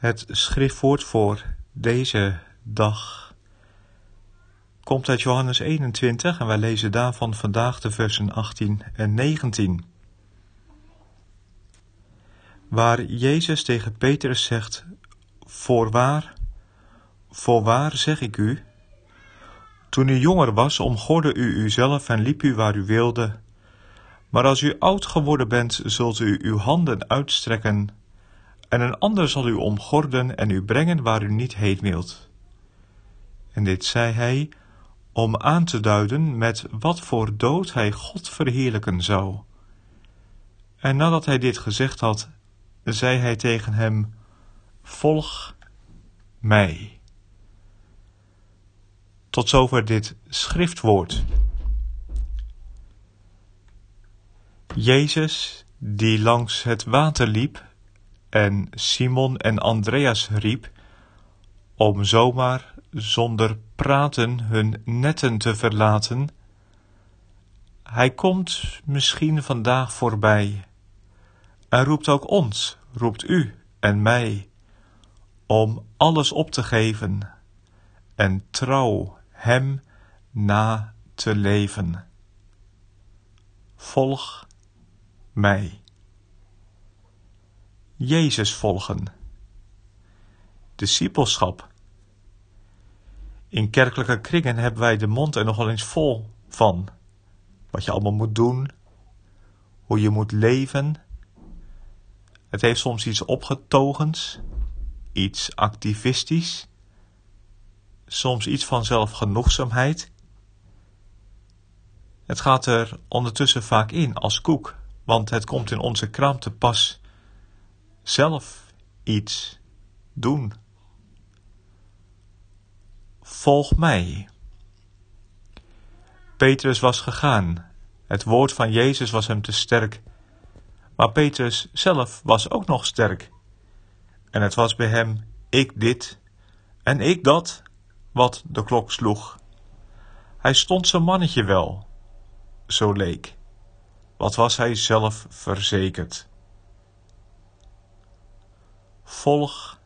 Het schriftwoord voor deze dag komt uit Johannes 21 en wij lezen daarvan vandaag de versen 18 en 19. Waar Jezus tegen Petrus zegt: Voorwaar, voorwaar zeg ik u, toen u jonger was, omgorde u uzelf en liep u waar u wilde. Maar als u oud geworden bent, zult u uw handen uitstrekken, en een ander zal u omgorden en u brengen waar u niet heen wilt. En dit zei hij om aan te duiden met wat voor dood hij God verheerlijken zou. En nadat hij dit gezegd had, zei hij tegen hem: Volg mij. Tot zover dit schriftwoord. Jezus, die langs het water liep en Simon en Andreas riep, om zomaar zonder praten hun netten te verlaten. Hij komt misschien vandaag voorbij en roept ook ons, roept u en mij, om alles op te geven en trouw Hem na te leven. Volg mij. Jezus volgen. Discipelschap. In kerkelijke kringen hebben wij de mond er nogal eens vol van. Wat je allemaal moet doen, hoe je moet leven. Het heeft soms iets opgetogens, iets activistisch, soms iets van zelfgenoegzaamheid. Het gaat er ondertussen vaak in als koek want het komt in onze kraam te pas. Zelf iets doen. Volg mij. Petrus was gegaan. Het woord van Jezus was hem te sterk. Maar Petrus zelf was ook nog sterk. En het was bij hem ik dit en ik dat, wat de klok sloeg. Hij stond zijn mannetje wel, zo leek. Wat was hij zelf verzekerd? Volg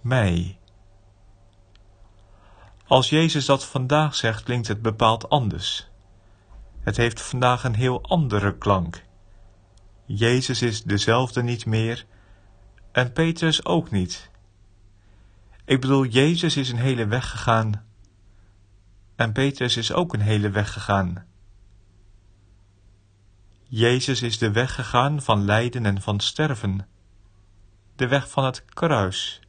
mij. Als Jezus dat vandaag zegt, klinkt het bepaald anders. Het heeft vandaag een heel andere klank. Jezus is dezelfde niet meer en Petrus ook niet. Ik bedoel, Jezus is een hele weg gegaan en Petrus is ook een hele weg gegaan. Jezus is de weg gegaan van lijden en van sterven, de weg van het kruis.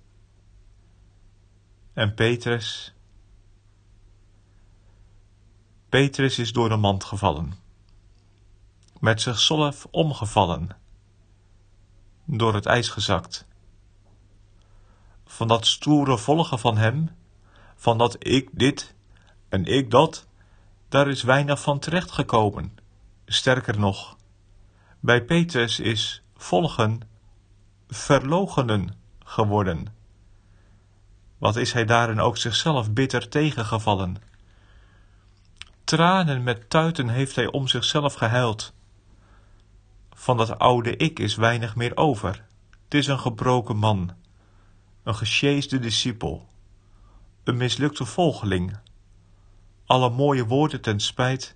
En Petrus, Petrus is door de mand gevallen, met zichzelf omgevallen, door het ijs gezakt. Van dat stoere volgen van hem, van dat ik dit en ik dat, daar is weinig van terechtgekomen. Sterker nog, bij Petrus is volgen verlogenen geworden. Wat is hij daarin ook zichzelf bitter tegengevallen? Tranen met tuiten heeft hij om zichzelf gehuild. Van dat oude ik is weinig meer over. Het is een gebroken man, een gesjeesde discipel, een mislukte volgeling. Alle mooie woorden ten spijt,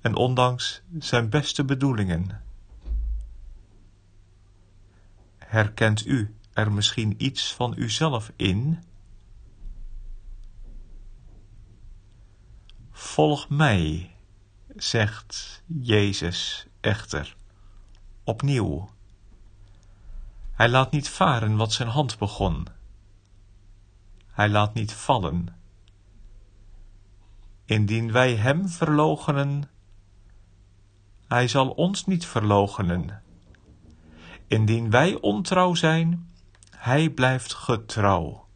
en ondanks zijn beste bedoelingen. Herkent u er misschien iets van uzelf in? Volg mij, zegt Jezus echter, opnieuw. Hij laat niet varen wat zijn hand begon. Hij laat niet vallen. Indien wij hem verloochenen, hij zal ons niet verloochenen. Indien wij ontrouw zijn, Hij blijft getrouw.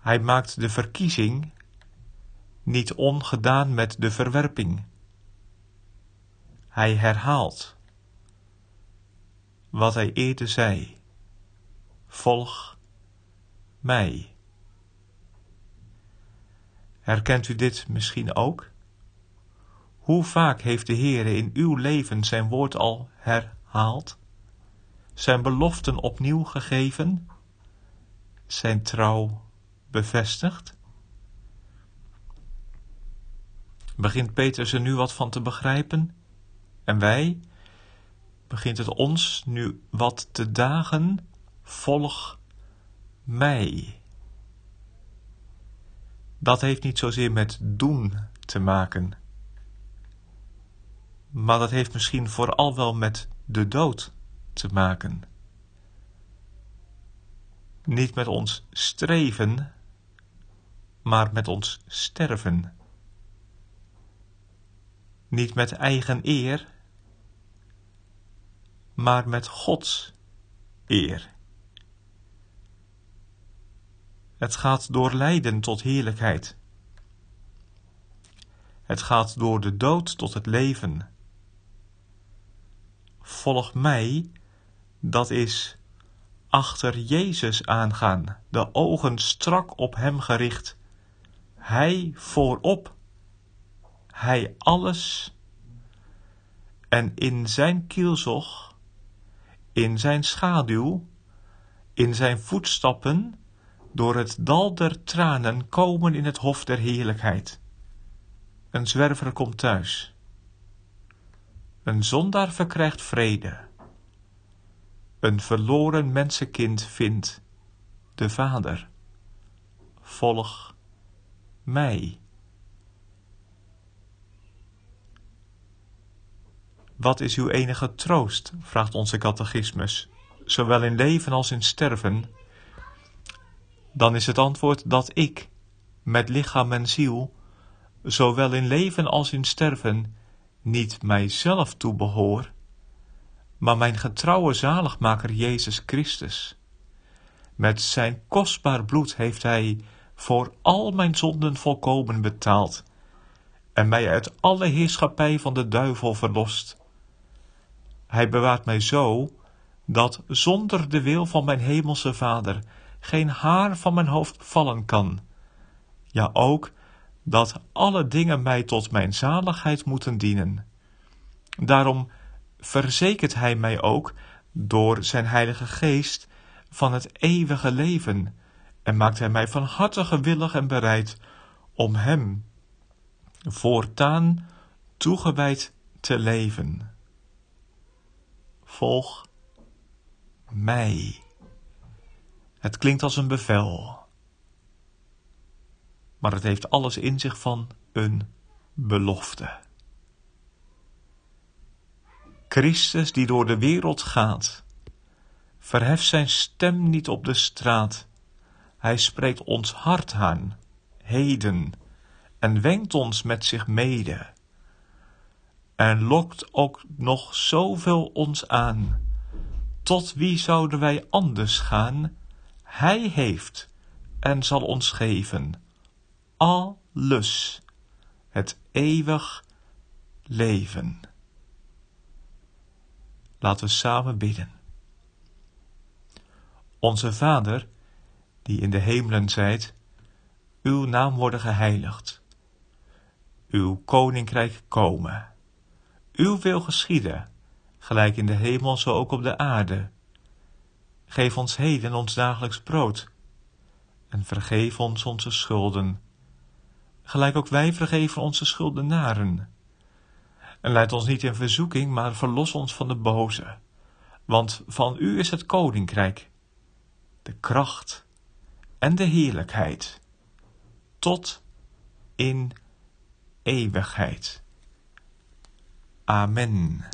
Hij maakt de verkiezing niet ongedaan met de verwerping. Hij herhaalt wat hij eerder zei. Volg mij. Herkent u dit misschien ook? Hoe vaak heeft de Heer in uw leven zijn woord al herhaald? Zijn beloften opnieuw gegeven? Zijn trouw bevestigd? Begint Petrus er nu wat van te begrijpen? En wij? Begint het ons nu wat te dagen? Volg mij. Dat heeft niet zozeer met doen te maken, maar dat heeft misschien vooral wel met de dood te maken. Niet met ons streven, maar met ons sterven. Niet met eigen eer, maar met Gods eer. Het gaat door lijden tot heerlijkheid. Het gaat door de dood tot het leven. Volg mij, dat is achter Jezus aangaan, de ogen strak op Hem gericht. Hij voorop, Hij alles. En in Zijn kielzog, in Zijn schaduw, in Zijn voetstappen, door het dal der tranen komen in het hof der heerlijkheid. Een zwerver komt thuis. Een zondaar verkrijgt vrede. Een verloren mensenkind vindt de Vader. Volg mij. Wat is uw enige troost? vraagt onze catechismus, zowel in leven als in sterven dan is het antwoord dat ik, met lichaam en ziel, zowel in leven als in sterven, niet mijzelf toebehoor, maar mijn getrouwe zaligmaker Jezus Christus. Met zijn kostbaar bloed heeft hij voor al mijn zonden volkomen betaald en mij uit alle heerschappij van de duivel verlost. Hij bewaart mij zo dat zonder de wil van mijn hemelse Vader geen haar van mijn hoofd vallen kan. Ja, ook dat alle dingen mij tot mijn zaligheid moeten dienen. Daarom verzekert Hij mij ook door zijn Heilige Geest van het eeuwige leven en maakt Hij mij van harte gewillig en bereid om Hem voortaan toegewijd te leven. Volg mij. Het klinkt als een bevel. Maar het heeft alles in zich van een belofte. Christus die door de wereld gaat, verheft zijn stem niet op de straat. Hij spreekt ons hart aan, heden, en wenkt ons met zich mede. En lokt ook nog zoveel ons aan. Tot wie zouden wij anders gaan hij heeft en zal ons geven alles, het eeuwig leven. Laten we samen bidden. Onze Vader, die in de hemelen zijt, uw naam worden geheiligd. Uw koninkrijk komen. Uw wil geschieden, gelijk in de hemel zo ook op de aarde. Geef ons heden ons dagelijks brood. En vergeef ons onze schulden, gelijk ook wij vergeven onze schuldenaren. En leid ons niet in verzoeking, maar verlos ons van de boze. Want van u is het koninkrijk, de kracht en de heerlijkheid, tot in eeuwigheid. Amen.